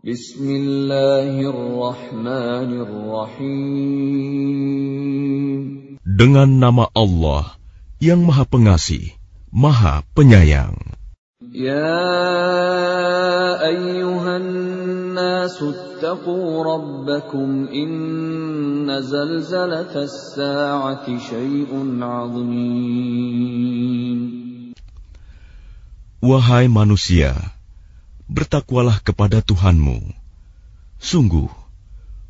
Dengan nama Allah yang Maha Pengasih, Maha Penyayang. Ya ayyuhan nasu attaqu rabbakum inna zalzalatas sa'ati syai'un 'azim. Wahai manusia, bertakwalah kepada Tuhanmu. Sungguh,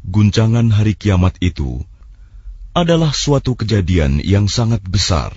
guncangan hari kiamat itu adalah suatu kejadian yang sangat besar.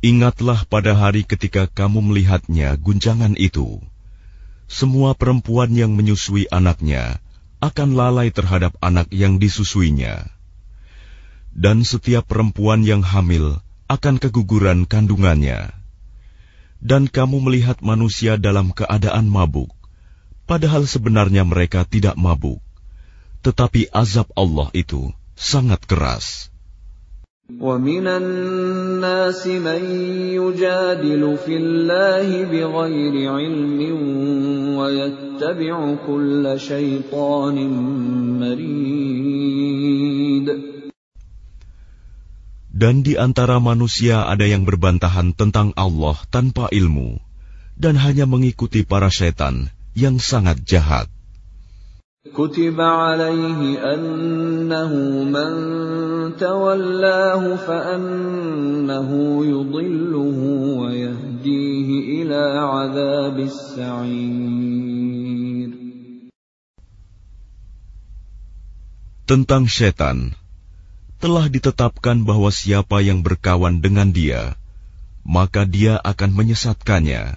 Ingatlah pada hari ketika kamu melihatnya guncangan itu. Semua perempuan yang menyusui anaknya akan lalai terhadap anak yang disusuinya. Dan setiap perempuan yang hamil akan keguguran kandungannya. Dan kamu melihat manusia dalam keadaan mabuk, padahal sebenarnya mereka tidak mabuk. Tetapi azab Allah itu sangat keras. ومن الناس من يجادل في الله بغير علم ويتبع كل شيطان مريد Dan di antara manusia ada yang berbantahan tentang Allah tanpa ilmu dan hanya mengikuti para setan yang sangat jahat. كتب عليه أنه من تولاه فأنه يضله ويهديه إلى عذاب السعير Tentang setan, telah ditetapkan bahwa siapa yang berkawan dengan dia, maka dia akan menyesatkannya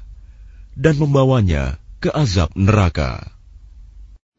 dan membawanya ke azab neraka.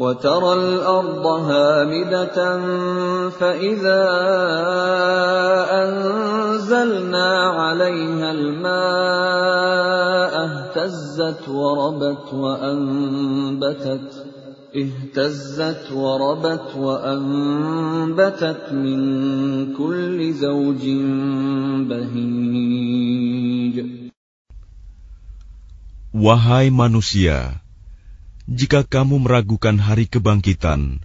وترى الأرض هامدة فإذا أنزلنا عليها الماء اهتزت وربت وأنبتت اهتزت وربت وأنبتت من كل زوج بهيج. Wahai manusia, jika kamu meragukan hari kebangkitan,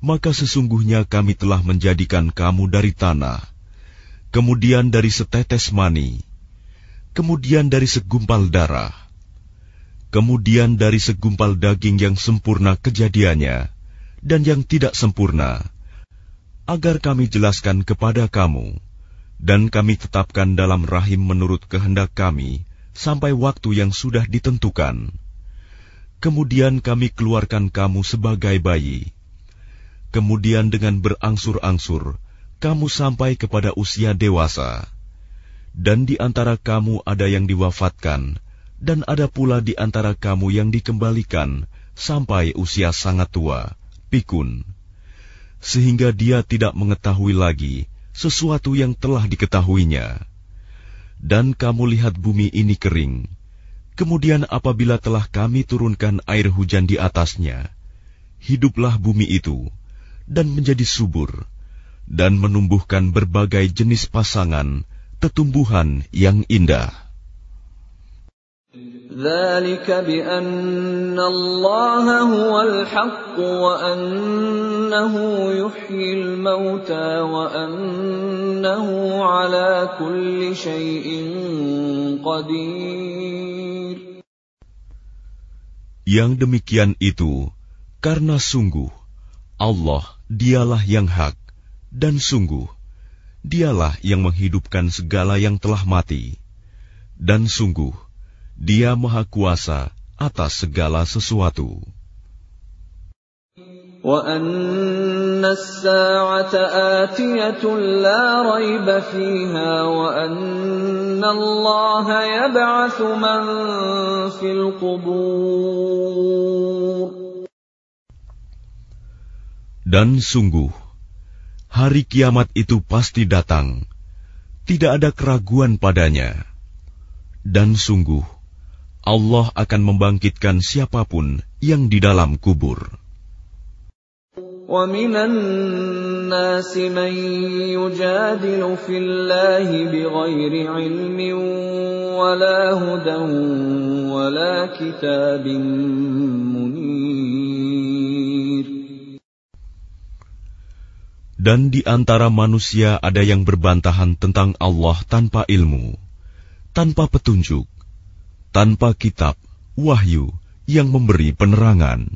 maka sesungguhnya kami telah menjadikan kamu dari tanah, kemudian dari setetes mani, kemudian dari segumpal darah, kemudian dari segumpal daging yang sempurna kejadiannya dan yang tidak sempurna, agar kami jelaskan kepada kamu, dan kami tetapkan dalam rahim menurut kehendak kami sampai waktu yang sudah ditentukan. Kemudian kami keluarkan kamu sebagai bayi. Kemudian dengan berangsur-angsur, kamu sampai kepada usia dewasa. Dan di antara kamu ada yang diwafatkan, dan ada pula di antara kamu yang dikembalikan sampai usia sangat tua, pikun. Sehingga dia tidak mengetahui lagi sesuatu yang telah diketahuinya. Dan kamu lihat bumi ini kering, Kemudian apabila telah kami turunkan air hujan di atasnya, hiduplah bumi itu dan menjadi subur dan menumbuhkan berbagai jenis pasangan tetumbuhan yang indah. ذلك بأن الله هو الحق وأنه يحيي الموتى وأنه على كل شيء قدير yang demikian itu karena sungguh Allah dialah yang hak dan sungguh dialah yang menghidupkan segala yang telah mati dan sungguh dia maha kuasa atas segala sesuatu. وأن الساعة آتية لا ريب فيها وأن الله يبعث من في القبور Dan sungguh, hari kiamat itu pasti datang, tidak ada keraguan padanya. Dan sungguh, Allah akan membangkitkan siapapun yang di dalam kubur. ومن الناس من يجادل في الله بغير علم ولا هدى ولا كتاب منير Dan di antara manusia ada yang berbantahan tentang Allah tanpa ilmu, tanpa petunjuk, tanpa kitab, wahyu yang memberi penerangan.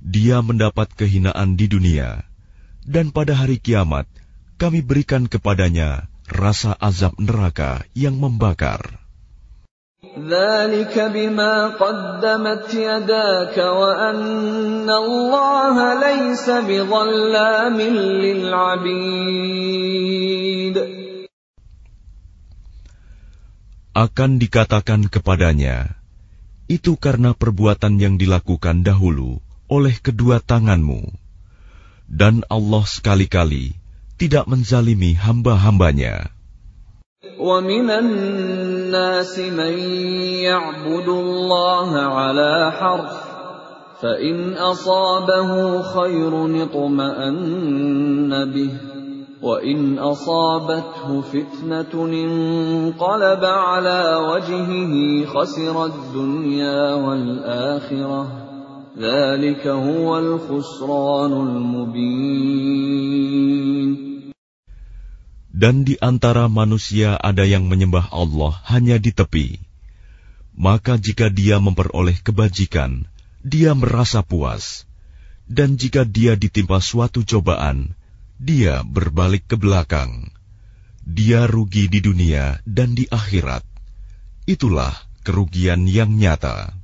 dia mendapat kehinaan di dunia, dan pada hari kiamat kami berikan kepadanya rasa azab neraka yang membakar. Akan dikatakan kepadanya, itu karena perbuatan yang dilakukan dahulu oleh kedua tanganmu. Dan Allah sekali-kali tidak menzalimi hamba-hambanya. ومن الناس من يعبد الله على حرف فإن أصابه خير اطمأن به وإن أصابته فتنة انقلب على وجهه خسر الدنيا والآخرة dan di antara manusia ada yang menyembah Allah hanya di tepi. Maka jika dia memperoleh kebajikan, dia merasa puas. Dan jika dia ditimpa suatu cobaan, dia berbalik ke belakang. Dia rugi di dunia dan di akhirat. Itulah kerugian yang nyata.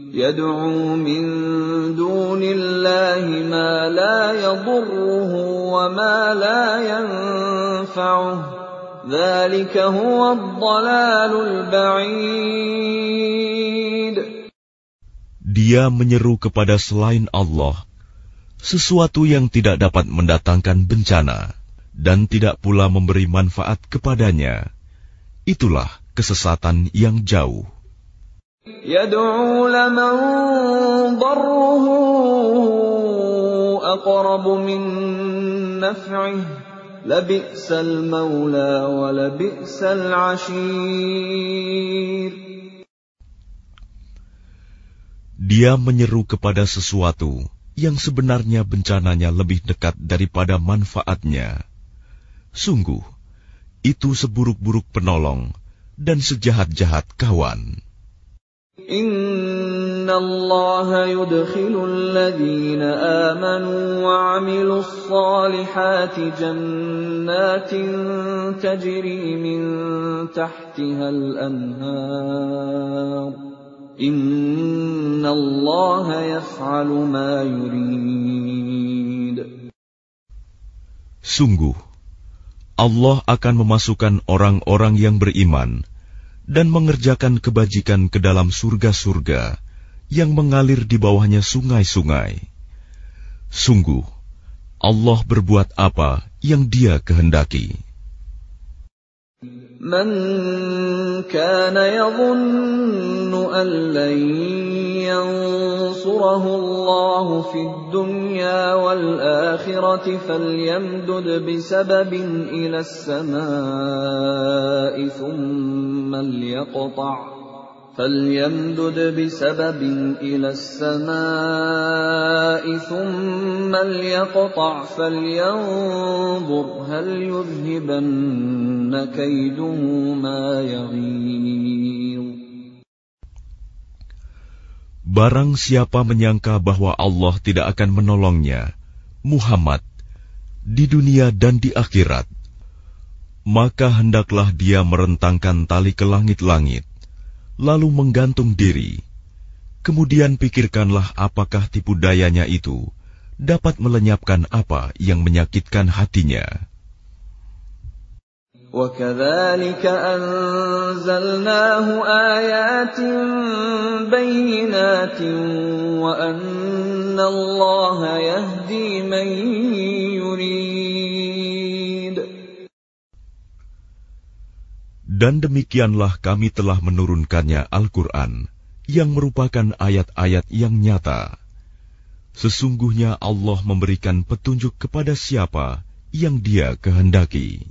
يدعو من دون الله ما لا يضره وما لا ينفعه ذلك هو الضلال البعيد Dia menyeru kepada selain Allah sesuatu yang tidak dapat mendatangkan bencana dan tidak pula memberi manfaat kepadanya. Itulah kesesatan yang jauh. يدعو لمن ضره أقرب من نفعه لبئس المولى ولبئس العشير Dia menyeru kepada sesuatu yang sebenarnya bencananya lebih dekat daripada manfaatnya. Sungguh, itu seburuk-buruk penolong dan sejahat-jahat kawan. إن الله يدخل الذين آمنوا وعملوا الصالحات جنات تجري من تحتها الأنهار إن الله يفعل ما يريد Sungguh, Allah akan memasukkan orang-orang yang beriman dan mengerjakan kebajikan ke dalam surga-surga yang mengalir di bawahnya sungai-sungai. Sungguh, Allah berbuat apa yang Dia kehendaki. Man kana an ينصره الله في الدنيا والآخرة فليمدد بسبب إلى السماء ثم ليقطع فليمدد بسبب إلى السماء ثم ليقطع فلينظر هل يذهبن كيده ما يغيظ Barang siapa menyangka bahwa Allah tidak akan menolongnya, Muhammad, di dunia dan di akhirat, maka hendaklah dia merentangkan tali ke langit-langit, lalu menggantung diri. Kemudian pikirkanlah apakah tipu dayanya itu dapat melenyapkan apa yang menyakitkan hatinya. وكذلك أنزلناه آيات بينات وأن الله يهدي من يريد Dan demikianlah kami telah menurunkannya Al-Quran, yang merupakan ayat-ayat yang nyata. Sesungguhnya Allah memberikan petunjuk kepada siapa yang Dia kehendaki.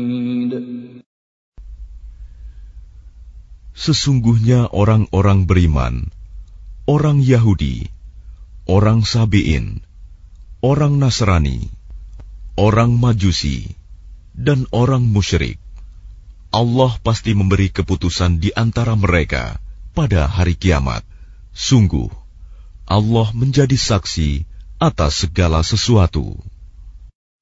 Sesungguhnya orang-orang beriman, orang Yahudi, orang Sabi'in, orang Nasrani, orang Majusi, dan orang musyrik. Allah pasti memberi keputusan di antara mereka pada hari kiamat. Sungguh, Allah menjadi saksi atas segala sesuatu.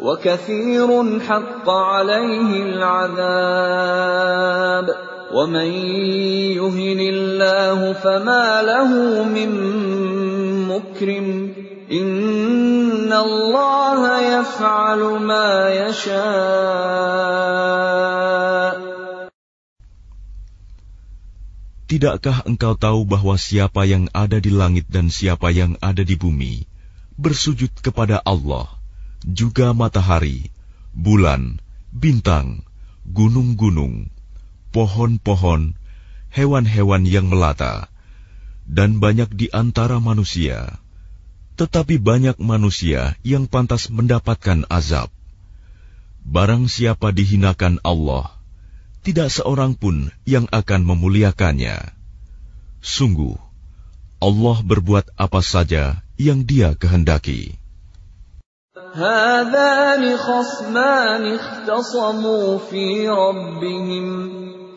وكثير حق عليه العذاب ومن يهن الله فما له من مكرم إن الله يفعل ما يشاء Tidakkah engkau tahu bahwa siapa yang ada di langit dan siapa yang ada di bumi bersujud kepada Allah, Juga matahari, bulan, bintang, gunung-gunung, pohon-pohon, hewan-hewan yang melata, dan banyak di antara manusia. Tetapi banyak manusia yang pantas mendapatkan azab. Barang siapa dihinakan Allah, tidak seorang pun yang akan memuliakannya. Sungguh, Allah berbuat apa saja yang Dia kehendaki. هذان خصمان اختصموا في ربهم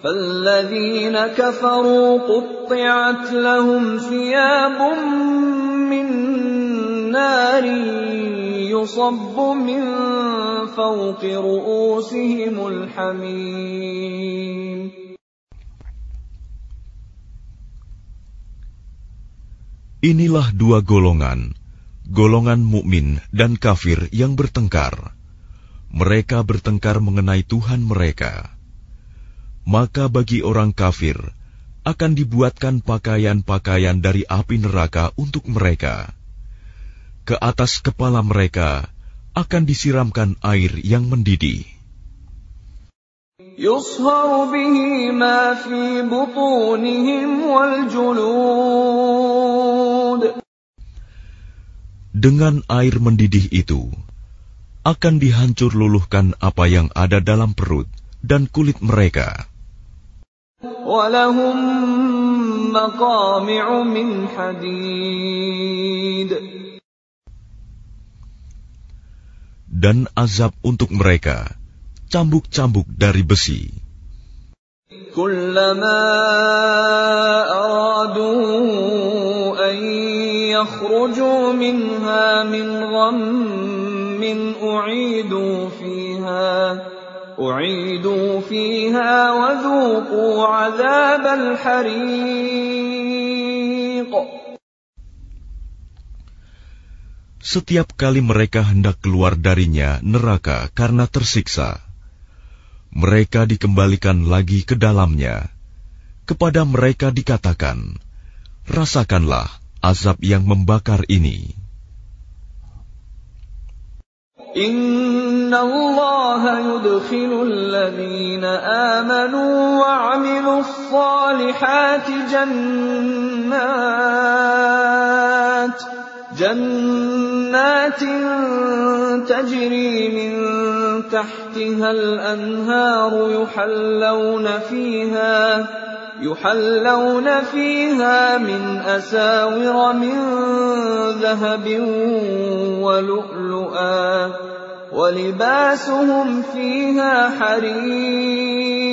فالذين كفروا قطعت لهم ثياب من نار يصب من فوق رؤوسهم الحميم. Inilah dua golongan, golongan mukmin dan kafir yang bertengkar. Mereka bertengkar mengenai Tuhan mereka. Maka bagi orang kafir akan dibuatkan pakaian-pakaian dari api neraka untuk mereka. Ke atas kepala mereka akan disiramkan air yang mendidih. يصهر به ما في بطونهم والجلود Dengan air mendidih itu, akan dihancur luluhkan apa yang ada dalam perut dan kulit mereka. ولهم مقامع من حديد Dan azab untuk mereka, cambuk-cambuk dari besi. كلما أرادوا أن يخرجوا منها من غم أعيدوا فيها أعيدوا فيها وذوقوا عذاب الحريق Setiap kali mereka hendak keluar darinya neraka karena tersiksa, mereka dikembalikan lagi ke dalamnya. Kepada mereka dikatakan, "Rasakanlah azab yang membakar ini. Inna Allah yudkhilu alladhina amanu wa amilu salihati jannat جنات تجري من تحتها الأنهار يحلون فيها يحلون فيها من أساور من ذهب ولؤلؤا ولباسهم فيها حرير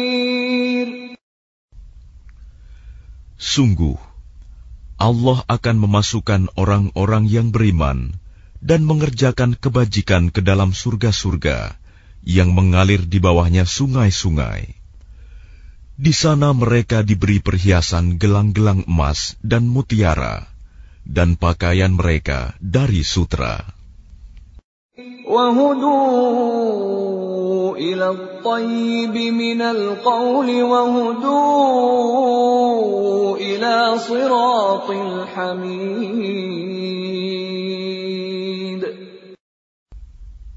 Sungguh, Allah akan memasukkan orang-orang yang beriman dan mengerjakan kebajikan ke dalam surga-surga yang mengalir di bawahnya sungai-sungai. Di sana mereka diberi perhiasan gelang-gelang emas dan mutiara, dan pakaian mereka dari sutra.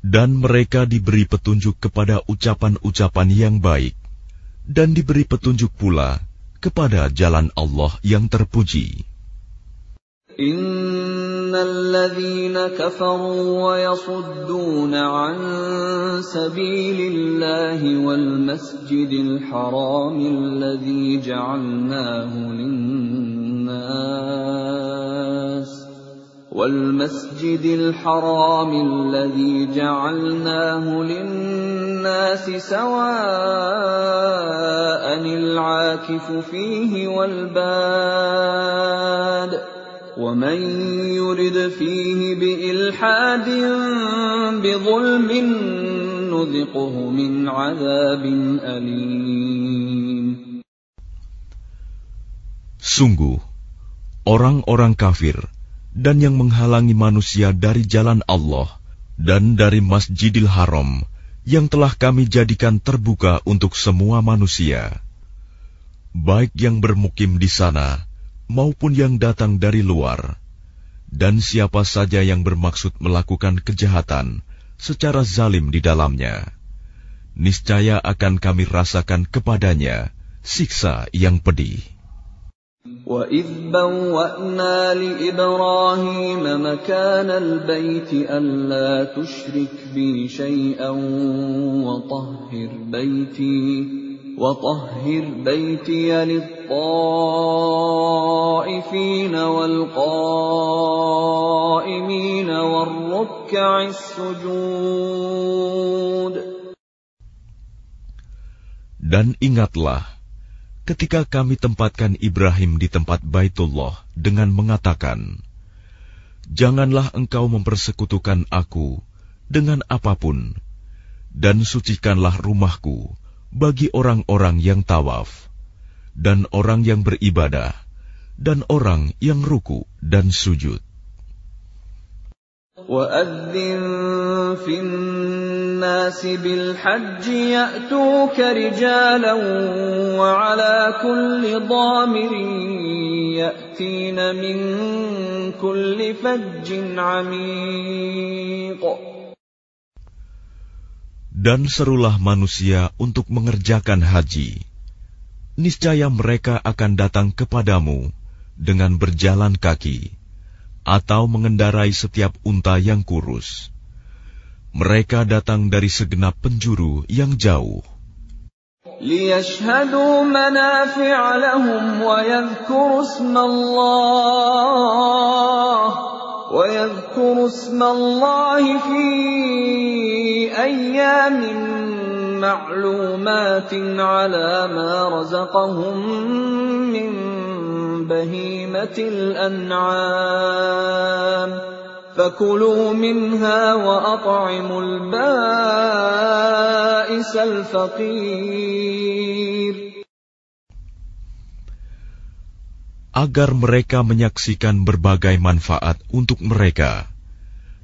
Dan mereka diberi petunjuk kepada ucapan-ucapan yang baik, dan diberi petunjuk pula kepada jalan Allah yang terpuji. إن الذين كفروا ويصدون عن سبيل الله والمسجد الحرام الذي جعلناه للناس والمسجد الحرام الذي جعلناه للناس سواء العاكف فيه والباد ومن يرد فيه بإلحاد بظلم نذقه من عذاب أليم. Sungguh, orang-orang kafir dan yang menghalangi manusia dari jalan Allah dan dari Masjidil Haram yang telah kami jadikan terbuka untuk semua manusia, baik yang bermukim di sana maupun yang datang dari luar, dan siapa saja yang bermaksud melakukan kejahatan secara zalim di dalamnya, niscaya akan kami rasakan kepadanya siksa yang pedih. وَإِذْ بَوَّأْنَا لِإِبْرَاهِيمَ مَكَانَ الْبَيْتِ أَلَّا تُشْرِكْ بِي شَيْئًا وَطَهِّرْ بَيْتِي وَطَهِّرْ بَيْتِيَ لِلطَّائِفِينَ وَالْقَائِمِينَ وَالرُّكَّعِ السُّجُودِ Dan ingatlah, ketika kami tempatkan Ibrahim di tempat Baitullah dengan mengatakan, Janganlah engkau mempersekutukan aku dengan apa pun, dan sucikanlah rumahku bagi orang-orang yang tawaf, dan orang yang beribadah, dan orang yang ruku dan sujud. وأذن في الناس بالحج يأتوك رجالا وعلى كل ضامر يأتين من كل فج عميق Dan serulah manusia untuk mengerjakan haji. Niscaya mereka akan datang kepadamu dengan berjalan kaki atau mengendarai setiap unta yang kurus. Mereka datang dari segenap penjuru yang jauh. ليشهدوا منافع لهم ويذكروا اسم الله ويذكروا اسم الله في أيام معلومات على ما رزقهم من بهيمة الأنعام فكلوا منها وأطعموا البائس الفقير agar mereka menyaksikan berbagai manfaat untuk mereka,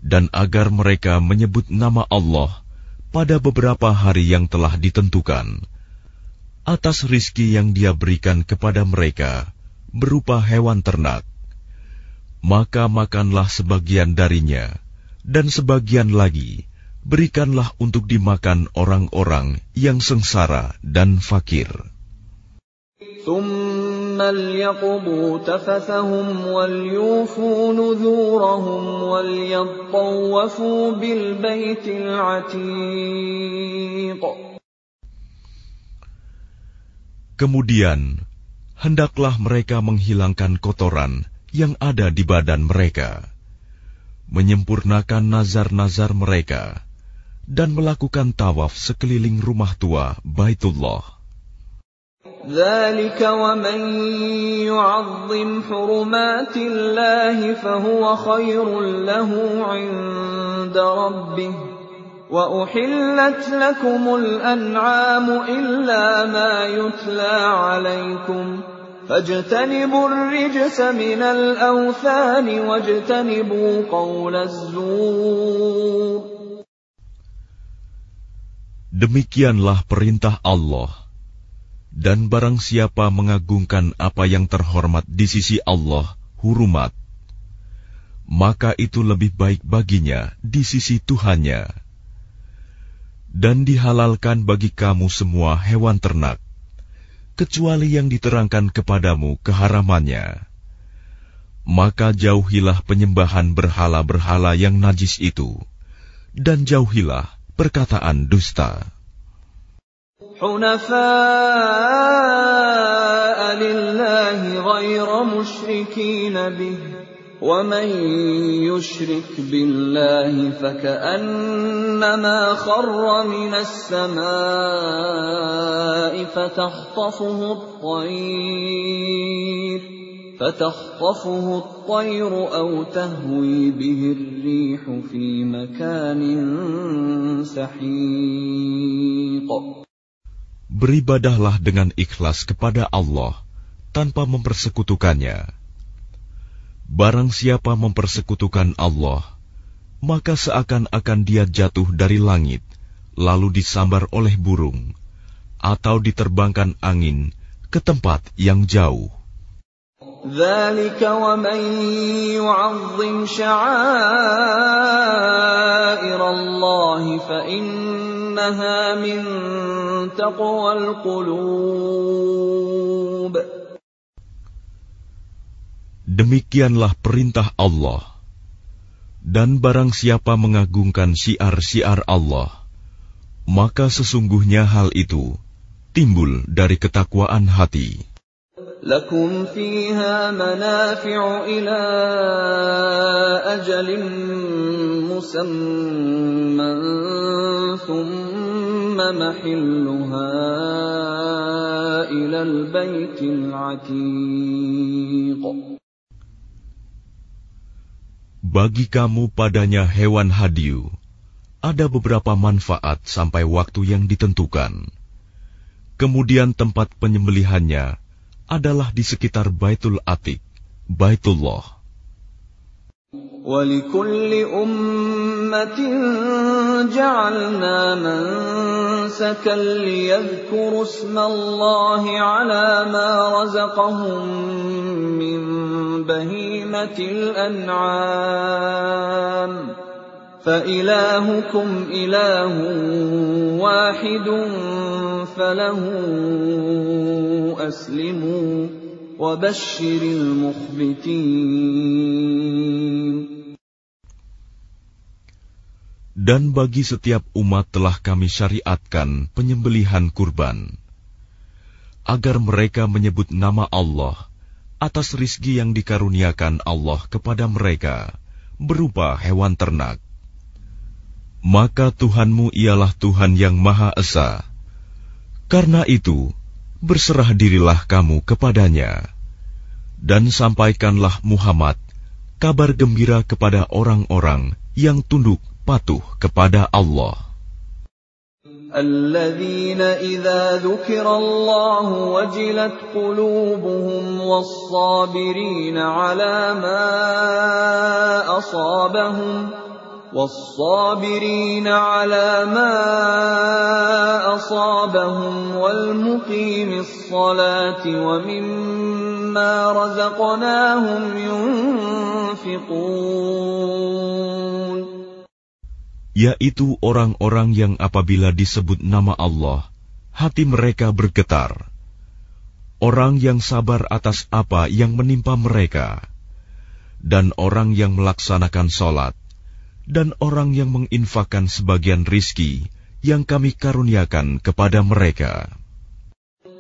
dan agar mereka menyebut nama Allah pada beberapa hari yang telah ditentukan, atas rizki yang Dia berikan kepada mereka berupa hewan ternak, maka makanlah sebagian darinya, dan sebagian lagi berikanlah untuk dimakan orang-orang yang sengsara dan fakir. Kemudian, hendaklah mereka menghilangkan kotoran yang ada di badan mereka, menyempurnakan nazar-nazar mereka, dan melakukan tawaf sekeliling rumah tua Baitullah. ذلك ومن يعظم حرمات الله فهو خير له عند ربه وأحلت لكم الأنعام إلا ما يتلى عليكم فاجتنبوا الرجس من الأوثان واجتنبوا قول الزور Demikianlah perintah Allah. Dan barang siapa mengagungkan apa yang terhormat di sisi Allah, hurumat, maka itu lebih baik baginya di sisi Tuhannya. Dan dihalalkan bagi kamu semua hewan ternak, kecuali yang diterangkan kepadamu keharamannya. Maka jauhilah penyembahan berhala-berhala yang najis itu, dan jauhilah perkataan dusta. حنفاء لله غير مشركين به ومن يشرك بالله فكأنما خر من السماء فتخطفه الطير فتخطفه الطير أو تهوي به الريح في مكان سحيق Beribadahlah dengan ikhlas kepada Allah tanpa mempersekutukannya. Barang siapa mempersekutukan Allah, maka seakan-akan dia jatuh dari langit, lalu disambar oleh burung, atau diterbangkan angin ke tempat yang jauh. ذلك ومن يعظم شعائر الله فإنها من تقوى القلوب Demikianlah perintah Allah. Dan barang siapa mengagungkan syiar-syiar Allah, maka sesungguhnya hal itu timbul dari ketakwaan hati. لكم فيها منافع إلى أجل مسمى ثم محلها إلى البيت العتيق Bagi kamu padanya hewan hadiu, ada beberapa manfaat sampai waktu yang ditentukan. Kemudian tempat penyembelihannya adalah di sekitar Baitul Atik, Baitullah. ولكل أمة جعلنا منسكا ليذكروا اسم الله على ما رزقهم من بهيمة الأنعام فإلهكم إله واحد فله أسلموا وبشر المخبتين Dan bagi setiap umat telah kami syariatkan penyembelihan kurban, agar mereka menyebut nama Allah atas rizki yang dikaruniakan Allah kepada mereka berupa hewan ternak. Maka Tuhanmu ialah Tuhan yang Maha Esa. Karena itu, berserah dirilah kamu kepadanya. Dan sampaikanlah Muhammad kabar gembira kepada orang-orang yang tunduk patuh kepada Allah. الذين إذا ذكر الله وجلت قلوبهم والصابرين على ما أصابهم والصابرين على ما أصابهم والمقيم الصلاة ومما رزقناهم ينفقون yaitu orang-orang yang apabila disebut nama Allah, hati mereka bergetar. Orang yang sabar atas apa yang menimpa mereka, dan orang yang melaksanakan sholat, dan orang yang menginfakkan sebagian rizki yang kami karuniakan kepada mereka.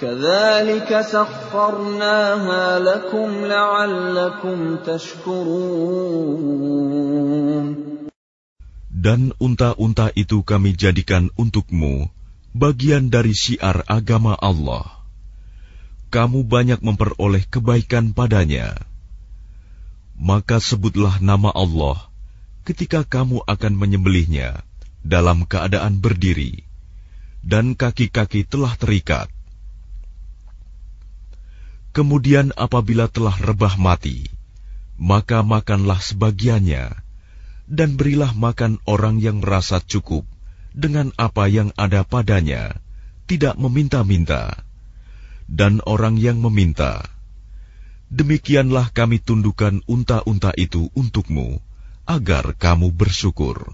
كذلك سخرناها لكم لعلكم تشكرون Dan unta-unta itu kami jadikan untukmu bagian dari syiar agama Allah. Kamu banyak memperoleh kebaikan padanya. Maka sebutlah nama Allah ketika kamu akan menyembelihnya dalam keadaan berdiri, dan kaki-kaki telah terikat. Kemudian apabila telah rebah mati, maka makanlah sebagiannya, dan berilah makan orang yang merasa cukup dengan apa yang ada padanya, tidak meminta-minta, dan orang yang meminta. Demikianlah kami tundukkan unta-unta itu untukmu, agar kamu bersyukur.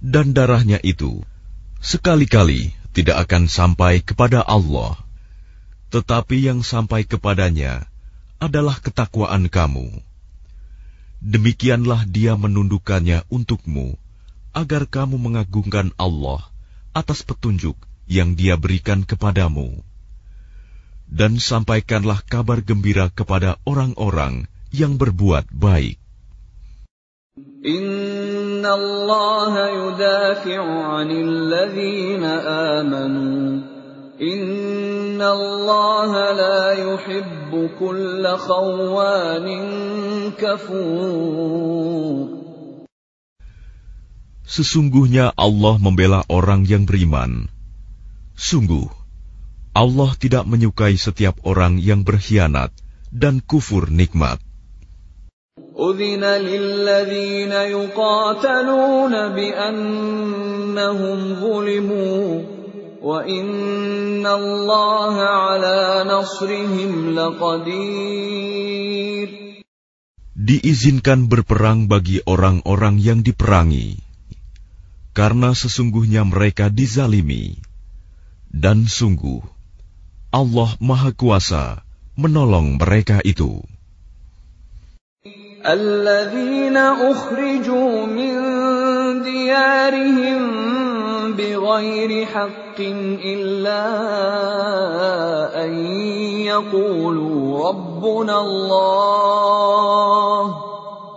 dan darahnya itu sekali-kali tidak akan sampai kepada Allah, tetapi yang sampai kepadanya adalah ketakwaan kamu. Demikianlah Dia menundukkannya untukmu, agar kamu mengagungkan Allah atas petunjuk yang Dia berikan kepadamu. Dan sampaikanlah kabar gembira kepada orang-orang yang berbuat baik. Inna yudafi'u anil amanu. Inna la yuhibbu kulla. Sesungguhnya Allah membela orang yang beriman. Sungguh, Allah tidak menyukai setiap orang yang berkhianat dan kufur nikmat. أذن للذين يقاتلون بأنهم ظلموا وإن الله على نصرهم لقدير Diizinkan berperang bagi orang-orang yang diperangi, karena sesungguhnya mereka dizalimi, dan sungguh Allah Maha Kuasa menolong mereka itu. الذين أخرجوا من ديارهم بغير حق إلا أن يقولوا ربنا الله.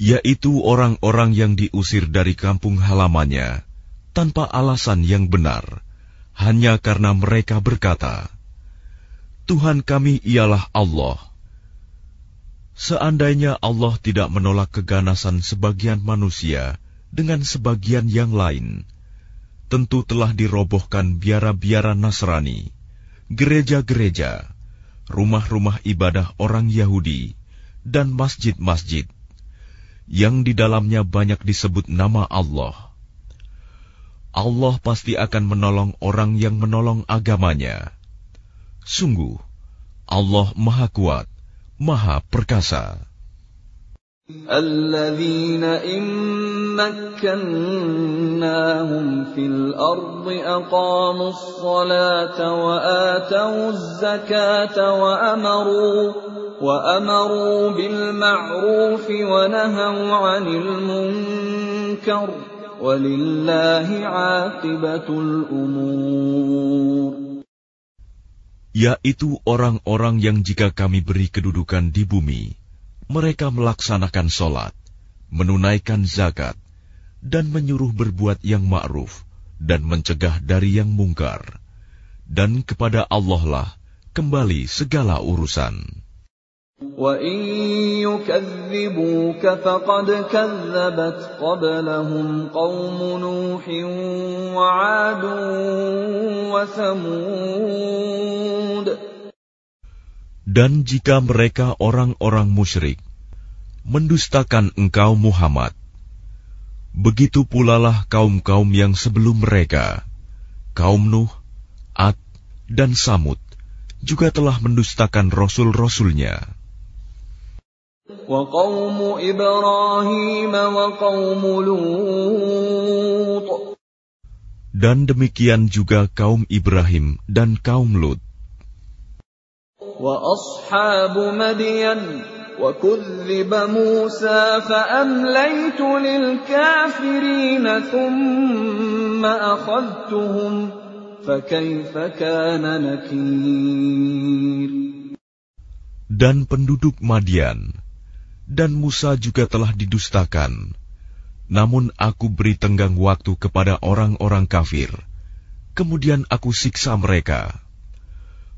yaitu orang-orang yang diusir dari kampung halamannya tanpa alasan yang benar, hanya karena mereka berkata, "Tuhan kami ialah Allah." Seandainya Allah tidak menolak keganasan sebagian manusia dengan sebagian yang lain, tentu telah dirobohkan biara-biara Nasrani, gereja-gereja, rumah-rumah ibadah orang Yahudi, dan masjid-masjid yang di dalamnya banyak disebut nama Allah. Allah pasti akan menolong orang yang menolong agamanya. Sungguh, Allah Maha Kuat, Maha Perkasa. الذين إن مكناهم في الأرض أقاموا الصلاة وآتوا الزكاة وأمروا وأمروا بالمعروف ونهوا عن المنكر ولله عاقبة الأمور Yaitu orang-orang yang jika kami beri kedudukan di bumi, mereka melaksanakan sholat, menunaikan zakat, dan menyuruh berbuat yang ma'ruf dan mencegah dari yang mungkar. Dan kepada Allah lah kembali segala urusan. وَإِن يُكَذِّبُوكَ فَقَدْ كَذَّبَتْ قَبْلَهُمْ قَوْمُ نُوحٍ وَعَادٌ وَثَمُودُ Dan jika mereka orang-orang musyrik mendustakan engkau Muhammad, begitu pulalah kaum-kaum yang sebelum mereka, kaum Nuh, Ad, dan Samud, juga telah mendustakan rasul-rasulnya. Dan demikian juga kaum Ibrahim dan kaum Lut. وأصحاب مدين وكذب موسى فأمليت للكافرين ثم أخذتهم فكيف كان نكير Dan penduduk Madian dan Musa juga telah didustakan. Namun aku beri tenggang waktu kepada orang-orang kafir. Kemudian aku siksa mereka.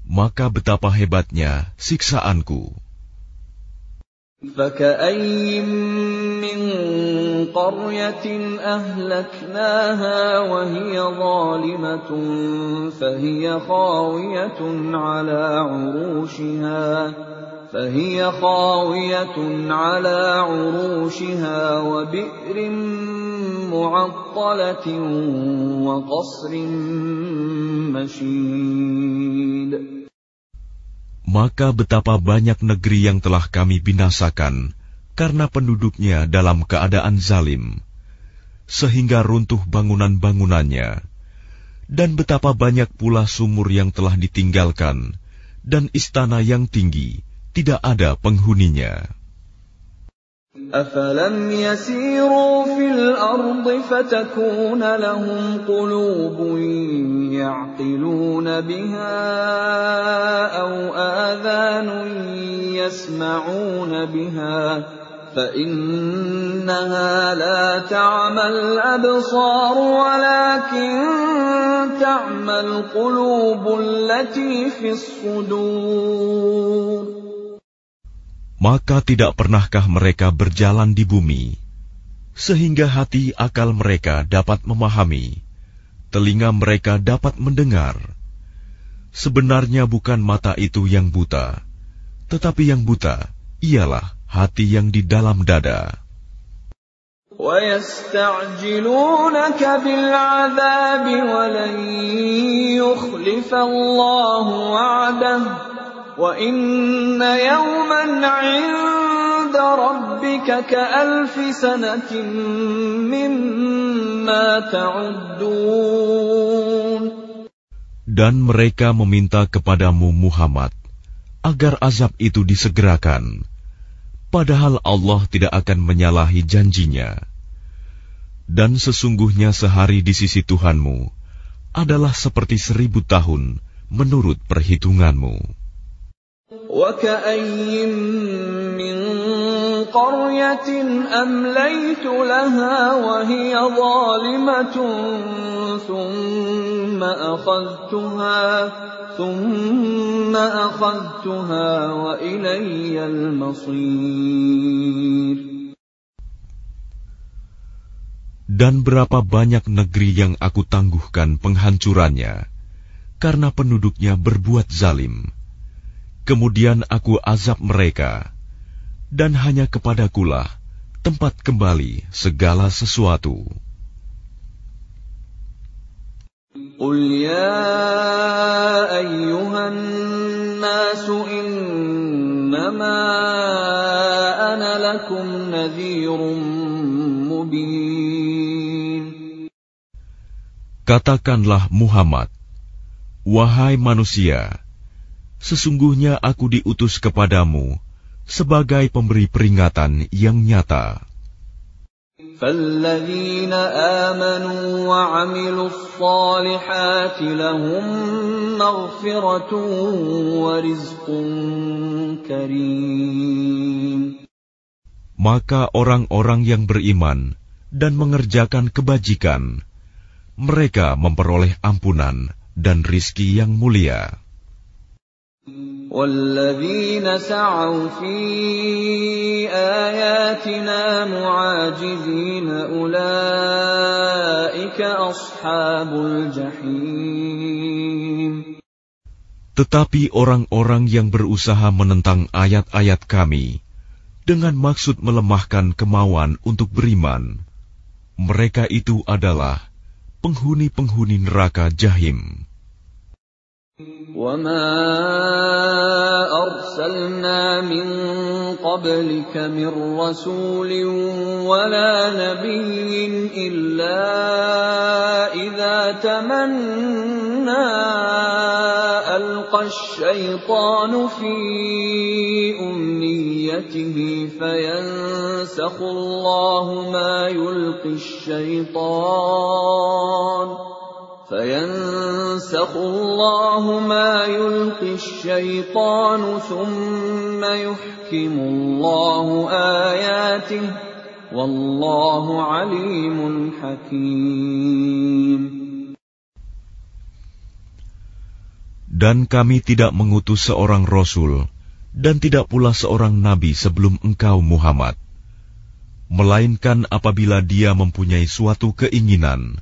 Maka betapa hebatnya siksaanku. فكأين من قرية أهلكناها وهي ظالمة فهي خاوية على عروشها فهي خاوية على عروشها وبئر معطلة وقصر مشيد Maka betapa banyak negeri yang telah kami binasakan karena penduduknya dalam keadaan zalim, sehingga runtuh bangunan-bangunannya, dan betapa banyak pula sumur yang telah ditinggalkan, dan istana yang tinggi, tidak ada penghuninya. أفلم يسيروا في الأرض فتكون لهم قلوب يعقلون بها أو آذان يسمعون بها فإنها لا تعمى الأبصار ولكن تعمى القلوب التي في الصدور Maka tidak pernahkah mereka berjalan di bumi, sehingga hati akal mereka dapat memahami, telinga mereka dapat mendengar. Sebenarnya bukan mata itu yang buta, tetapi yang buta ialah hati yang di dalam dada. ويستعجلونك بالعذاب ولن يخلف الله وعده وَإِنَّ يَوْمًا عِندَ رَبِّكَ كَأَلْفِ سَنَةٍ مِّمَّا تَعُدُّونَ Dan mereka meminta kepadamu Muhammad agar azab itu disegerakan, padahal Allah tidak akan menyalahi janjinya. Dan sesungguhnya sehari di sisi Tuhanmu adalah seperti seribu tahun menurut perhitunganmu. وكأي من قرية أمليت لها وهي ظالمة ثم أخذتها ثم أخذتها وإلي المصير Dan berapa banyak negeri yang aku tangguhkan penghancurannya, karena penduduknya berbuat zalim. Kemudian aku azab mereka, dan hanya kepadakulah tempat kembali segala sesuatu. قل يا أيها الناس إنما أنا لكم نذير مبين Katakanlah Muhammad, wahai manusia, Sesungguhnya aku diutus kepadamu sebagai pemberi peringatan yang nyata. فالذين آمنوا وعملوا الصالحات لهم مغفرة ورزق كريم Maka orang-orang yang beriman dan mengerjakan kebajikan, mereka memperoleh ampunan dan rizki yang mulia. والذين سعوا في آياتنا معاجزين أولئك أصحاب الجحيم Tetapi orang-orang yang berusaha menentang ayat-ayat kami dengan maksud melemahkan kemauan untuk beriman, mereka itu adalah penghuni-penghuni neraka jahim. وما أرسلنا من قبلك من رسول ولا نبي إلا إذا تمنى ألقى الشيطان في أمنيته فينسخ الله ما يلقي الشيطان فينسخ الله ما يلقي الشيطان ثم يحكم الله آياته والله عليم حكيم Dan kami tidak mengutus seorang rasul dan tidak pula seorang nabi sebelum engkau Muhammad, melainkan apabila dia mempunyai suatu keinginan,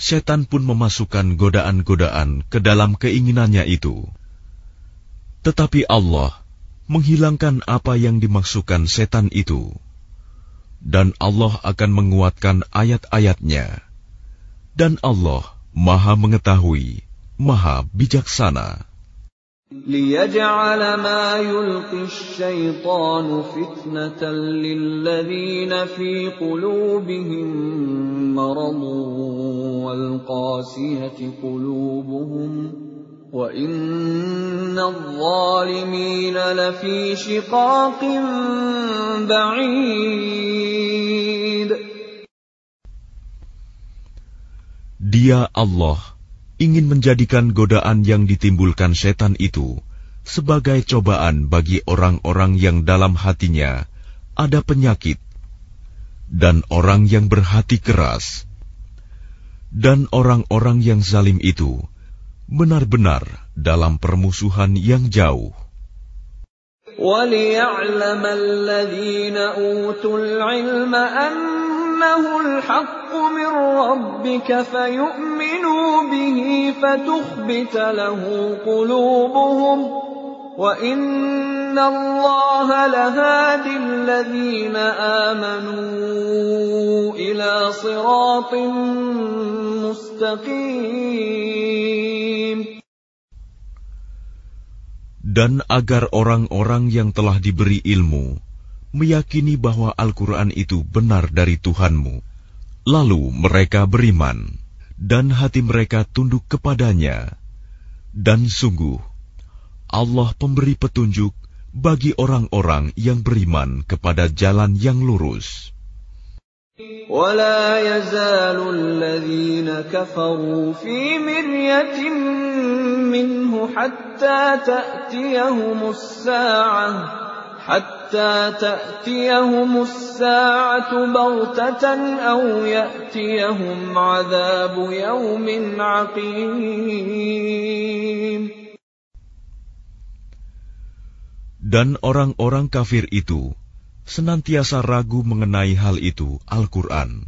setan pun memasukkan godaan-godaan ke dalam keinginannya itu. Tetapi Allah menghilangkan apa yang dimaksudkan setan itu. Dan Allah akan menguatkan ayat-ayatnya. Dan Allah maha mengetahui, maha bijaksana. ليجعل ما يلقي الشيطان فتنة للذين في قلوبهم مرض والقاسية قلوبهم وَإِنَّ الظَّالِمِينَ لَفِي شِقَاقٍ بَعِيدٍ. Dia Allah ingin menjadikan godaan yang ditimbulkan setan itu sebagai cobaan bagi orang-orang yang dalam hatinya ada penyakit dan orang yang berhati keras dan orang-orang yang zalim itu benar-benar dalam permusuhan yang jauh. وَلِيَعْلَمَ الَّذِينَ أُوتُوا الْعِلْمَ أَنَّهُ الْحَقُّ مِنْ رَبِّكَ فَيُؤْمِنُوا بِهِ فَتُخْبِتَ لَهُ قُلُوبُهُمْ وَإِنَّ اللَّهَ لَهَادِ الَّذِينَ آمَنُوا إِلَى صِرَاطٍ مُسْتَقِيمٍ Dan agar orang-orang yang telah diberi ilmu meyakini bahwa Al-Quran itu benar dari Tuhanmu, lalu mereka beriman, dan hati mereka tunduk kepadanya. Dan sungguh, Allah pemberi petunjuk bagi orang-orang yang beriman kepada jalan yang lurus. ولا يزال الذين كفروا في مرية منه حتى تأتيهم الساعة حتى تأتيهم الساعة بغتة أو يأتيهم عذاب يوم عقيم Dan orang-orang kafir itu senantiasa ragu mengenai hal itu, Al-Quran,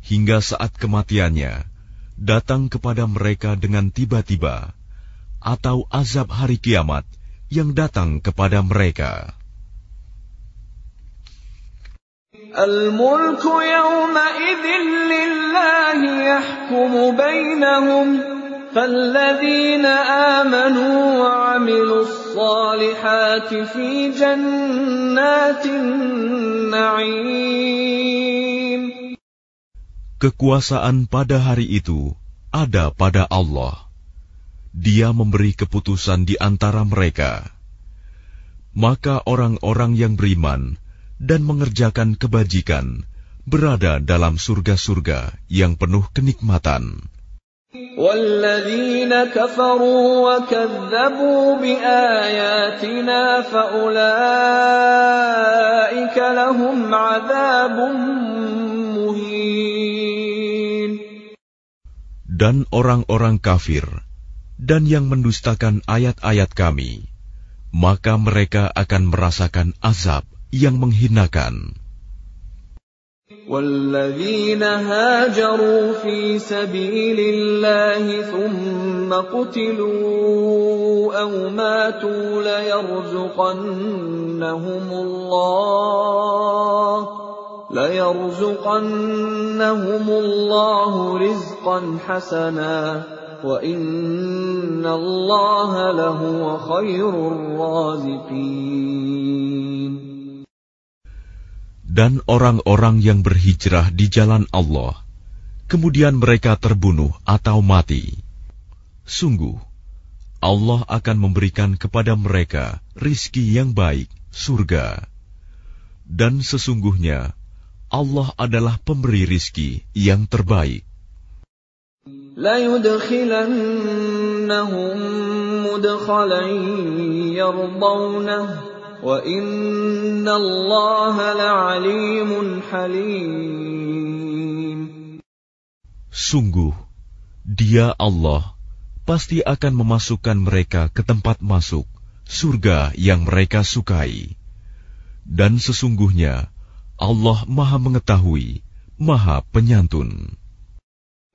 hingga saat kematiannya datang kepada mereka dengan tiba-tiba, atau azab hari kiamat yang datang kepada mereka. الملك يومئذ لله يحكم بينهم فالذين آمنوا وعملوا الصالحات في جنات النعيم Kekuasaan pada hari itu ada pada Allah. Dia memberi keputusan di antara mereka. Maka orang-orang yang beriman dan mengerjakan kebajikan berada dalam surga-surga yang penuh kenikmatan. والذين كفروا وكذبوا بآياتنا فأولئك لهم عذاب مهين Dan orang-orang kafir dan yang mendustakan ayat-ayat kami, maka mereka akan merasakan azab yang menghinakan. والذين هاجروا في سبيل الله ثم قتلوا أو ماتوا ليرزقنهم الله ليرزقنهم الله رزقا حسنا وإن الله لهو خير الرازقين Dan orang-orang yang berhijrah di jalan Allah, kemudian mereka terbunuh atau mati. Sungguh, Allah akan memberikan kepada mereka rizki yang baik, surga. Dan sesungguhnya, Allah adalah pemberi rizki yang terbaik. ليدخلنهم مدخلا يرضونه Sungguh dia Allah pasti akan memasukkan mereka ke tempat masuk surga yang mereka sukai. Dan sesungguhnya Allah Maha Mengetahui Maha Penyantun.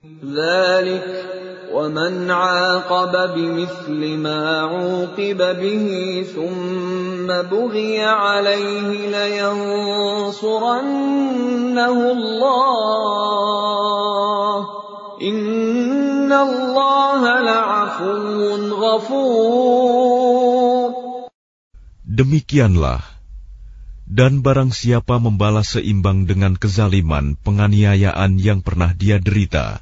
ذلك ومن عاقب بمثل ما عوقب به ثم بغي عليه لينصرنه الله إن الله لعفو غفور Demikianlah, dan barang siapa membalas seimbang dengan kezaliman penganiayaan yang pernah dia derita,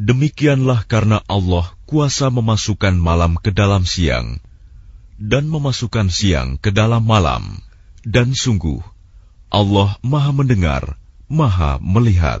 Demikianlah karena Allah kuasa memasukkan malam ke dalam siang dan memasukkan siang ke dalam malam. Dan sungguh, Allah Maha Mendengar, Maha Melihat.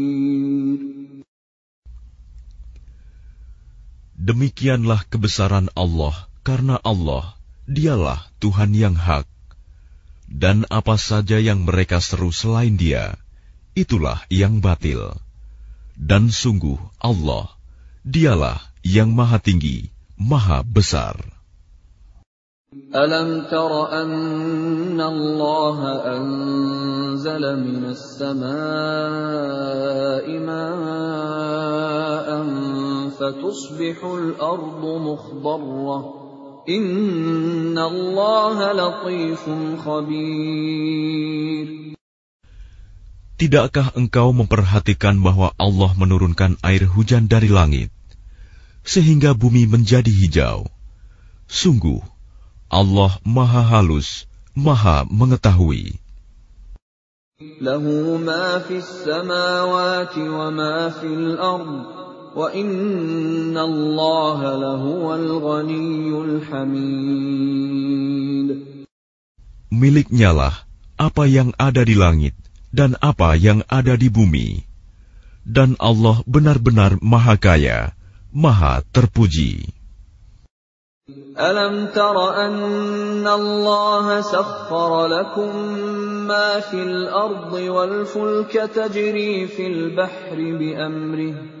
Demikianlah kebesaran Allah, karena Allah, Dialah Tuhan yang hak, dan apa saja yang mereka seru selain Dia, itulah yang batil. Dan sungguh, Allah, Dialah yang Maha Tinggi, Maha Besar. Alam tara anna Allah anzala minas ma'an فتصبح الأرض مخضرة إن الله لطيف خبير Tidakkah engkau memperhatikan bahwa Allah menurunkan air hujan dari langit, sehingga bumi menjadi hijau? Sungguh, Allah Maha Halus, Maha Mengetahui. له ما في السماوات وما في الأرض وإن Miliknya lah apa yang ada di langit dan apa yang ada di bumi. Dan Allah benar-benar maha kaya, maha terpuji. Alam tara anna Allah sakhkhara lakum ma fil ardi wal fulka tajri fil bahri bi amrihi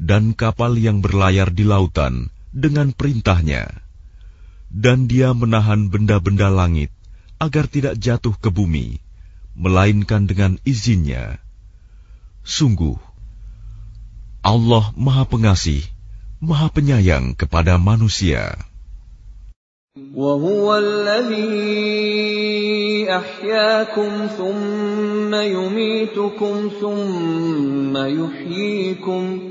dan kapal yang berlayar di lautan dengan perintahnya, dan Dia menahan benda-benda langit agar tidak jatuh ke bumi, melainkan dengan izinnya. Sungguh, Allah Maha Pengasih, Maha Penyayang kepada manusia. وهو الذي أحياكم ثم يميتكم ثم يحييكم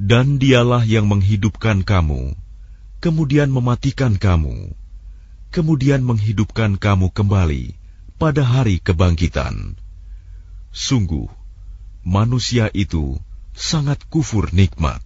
dan dialah yang menghidupkan kamu, kemudian mematikan kamu, kemudian menghidupkan kamu kembali pada hari kebangkitan. Sungguh, manusia itu sangat kufur nikmat.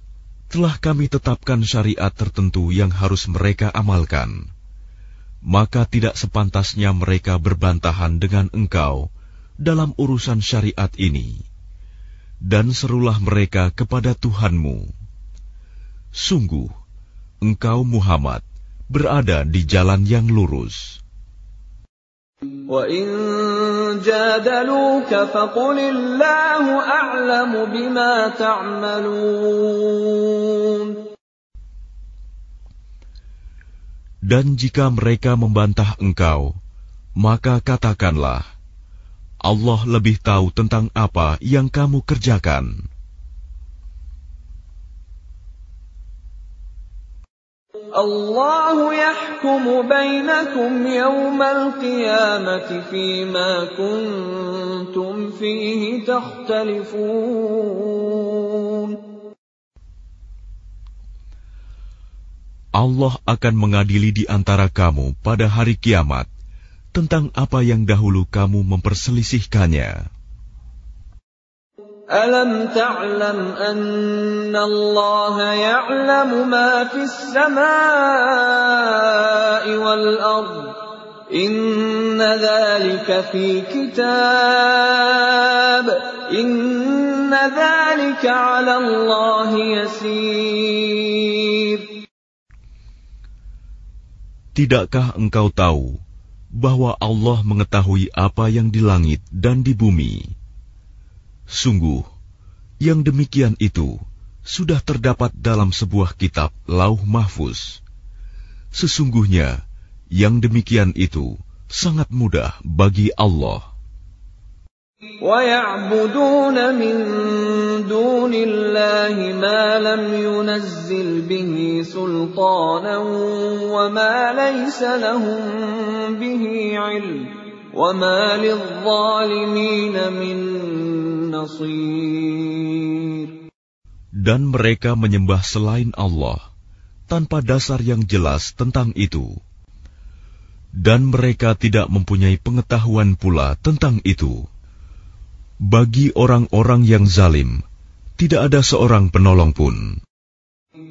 telah kami tetapkan syariat tertentu yang harus mereka amalkan. Maka tidak sepantasnya mereka berbantahan dengan engkau dalam urusan syariat ini. Dan serulah mereka kepada Tuhanmu. Sungguh, engkau Muhammad berada di jalan yang lurus. وَإِن جَادَلُوكَ فَقُلِ اللَّهُ أَعْلَمُ بِمَا تَعْمَلُونَ Dan jika mereka membantah engkau, maka katakanlah, Allah lebih tahu tentang apa yang kamu kerjakan. Allah يحكم بينكم يوم القيامة فيما كنتم فيه تختلفون Allah akan mengadili di antara kamu pada hari kiamat tentang apa yang dahulu kamu memperselisihkannya. Alam ta'lam anna Allah ya'lamu ma samai wal ard. Inna fi kitab. Inna ala Allah. Tidakkah engkau tahu bahwa Allah mengetahui apa yang di langit dan di bumi? Sungguh, yang demikian itu sudah terdapat dalam sebuah kitab lauh mahfuz. Sesungguhnya, yang demikian itu sangat mudah bagi Allah. ويعبدون من دون الله ما لم ينزل به سلطانا وما ليس لهم به علم وما للظالمين من نصير dan mereka menyembah selain Allah tanpa dasar yang jelas tentang itu. Dan mereka tidak mempunyai pengetahuan pula tentang itu. Bagi orang-orang yang zalim, tidak ada seorang penolong pun.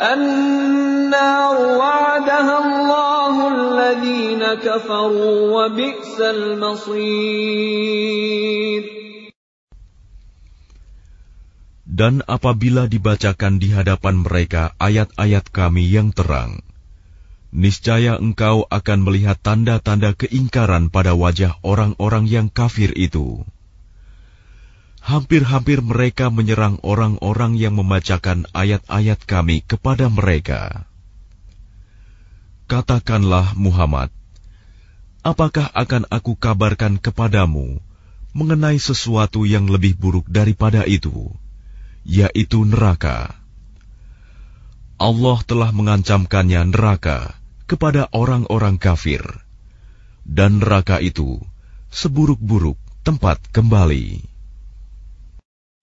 النار وعدها الله الذين كفروا وبئس المصير Dan apabila dibacakan di hadapan mereka ayat-ayat kami yang terang, niscaya engkau akan melihat tanda-tanda keingkaran pada wajah orang-orang yang kafir itu. Hampir-hampir mereka menyerang orang-orang yang membacakan ayat-ayat kami kepada mereka. Katakanlah Muhammad, apakah akan aku kabarkan kepadamu mengenai sesuatu yang lebih buruk daripada itu, yaitu neraka? Allah telah mengancamkannya neraka kepada orang-orang kafir, dan neraka itu seburuk-buruk tempat kembali.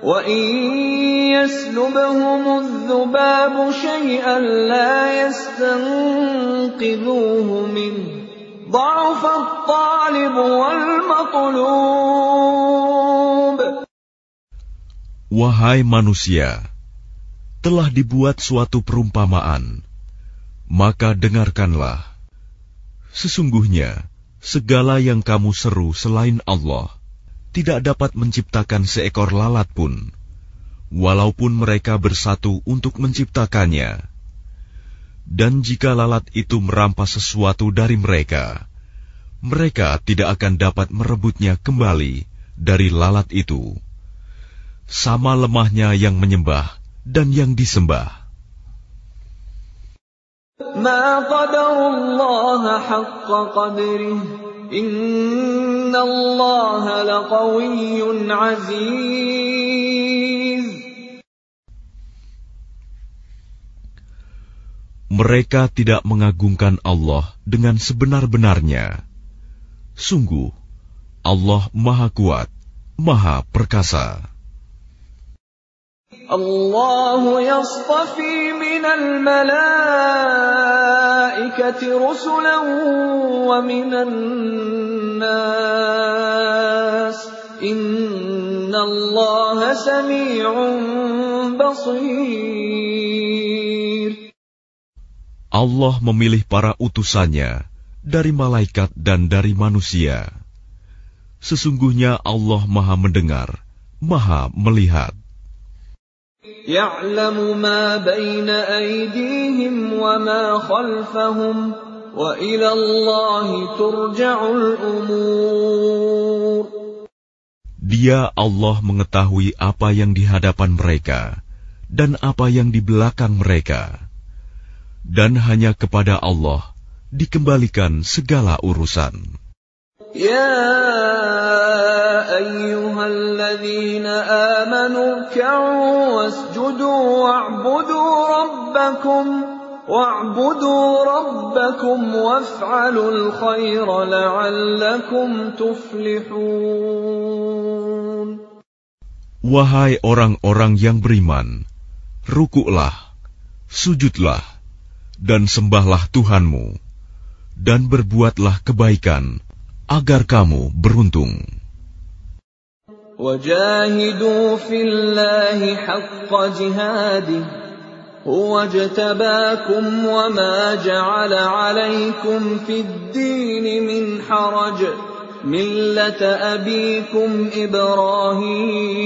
وإن يسلبهم الذباب شيئا لا يستنقذوه منه ضعف الطالب والمطلوب Wahai manusia, telah dibuat suatu perumpamaan, maka dengarkanlah. Sesungguhnya, segala yang kamu seru selain Allah tidak dapat menciptakan seekor lalat pun, walaupun mereka bersatu untuk menciptakannya. Dan jika lalat itu merampas sesuatu dari mereka, mereka tidak akan dapat merebutnya kembali dari lalat itu. Sama lemahnya yang menyembah dan yang disembah. ما mereka tidak mengagungkan Allah dengan sebenar-benarnya. Sungguh, Allah Maha Kuat, Maha Perkasa. الله يصطفي من الملائكة رسلا ومن الناس إن الله سميع بصير Allah memilih para utusannya dari malaikat dan dari manusia. Sesungguhnya Allah Maha Mendengar, Maha Melihat. يعلم ما بين أيديهم وما خلفهم وإلى الله ترجع الأمور Dia Allah mengetahui apa yang di hadapan mereka dan apa yang di belakang mereka. Dan hanya kepada Allah dikembalikan segala urusan. يا أيها الذين آمنوا اركعوا واسجدوا واعبدوا ربكم واعبدوا ربكم وافعلوا الخير لعلكم تفلحون Wahai orang-orang yang beriman, rukuklah, sujudlah, dan sembahlah Tuhanmu, dan berbuatlah kebaikan, agar kamu beruntung. وجاهدوا في الله حق جهاده هو اجتباكم وما جعل عليكم في الدين من حرج ملة أبيكم إبراهيم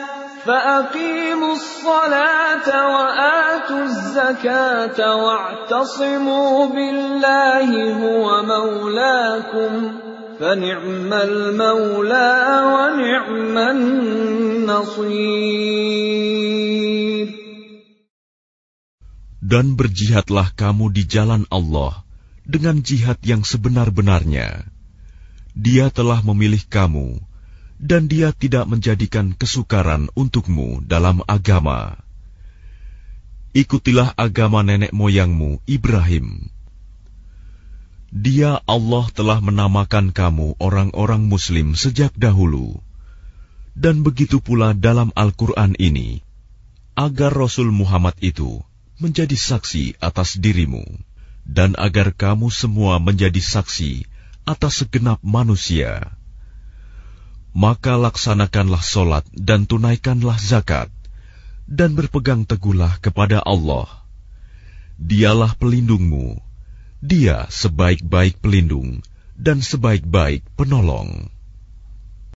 فأقيموا الصلاة وآتوا الزكاة واعتصموا بالله هو مولاكم فنعم المولى ونعم النصير Dan berjihadlah kamu di jalan Allah dengan jihad yang sebenar-benarnya. Dia telah memilih kamu, dan dia tidak menjadikan kesukaran untukmu dalam agama. Ikutilah agama nenek moyangmu, Ibrahim. Dia Allah telah menamakan kamu orang-orang Muslim sejak dahulu, dan begitu pula dalam Al-Quran ini, agar Rasul Muhammad itu menjadi saksi atas dirimu, dan agar kamu semua menjadi saksi atas segenap manusia. Maka laksanakanlah solat dan tunaikanlah zakat, dan berpegang teguhlah kepada Allah. Dialah pelindungmu, dia sebaik-baik pelindung dan sebaik-baik penolong.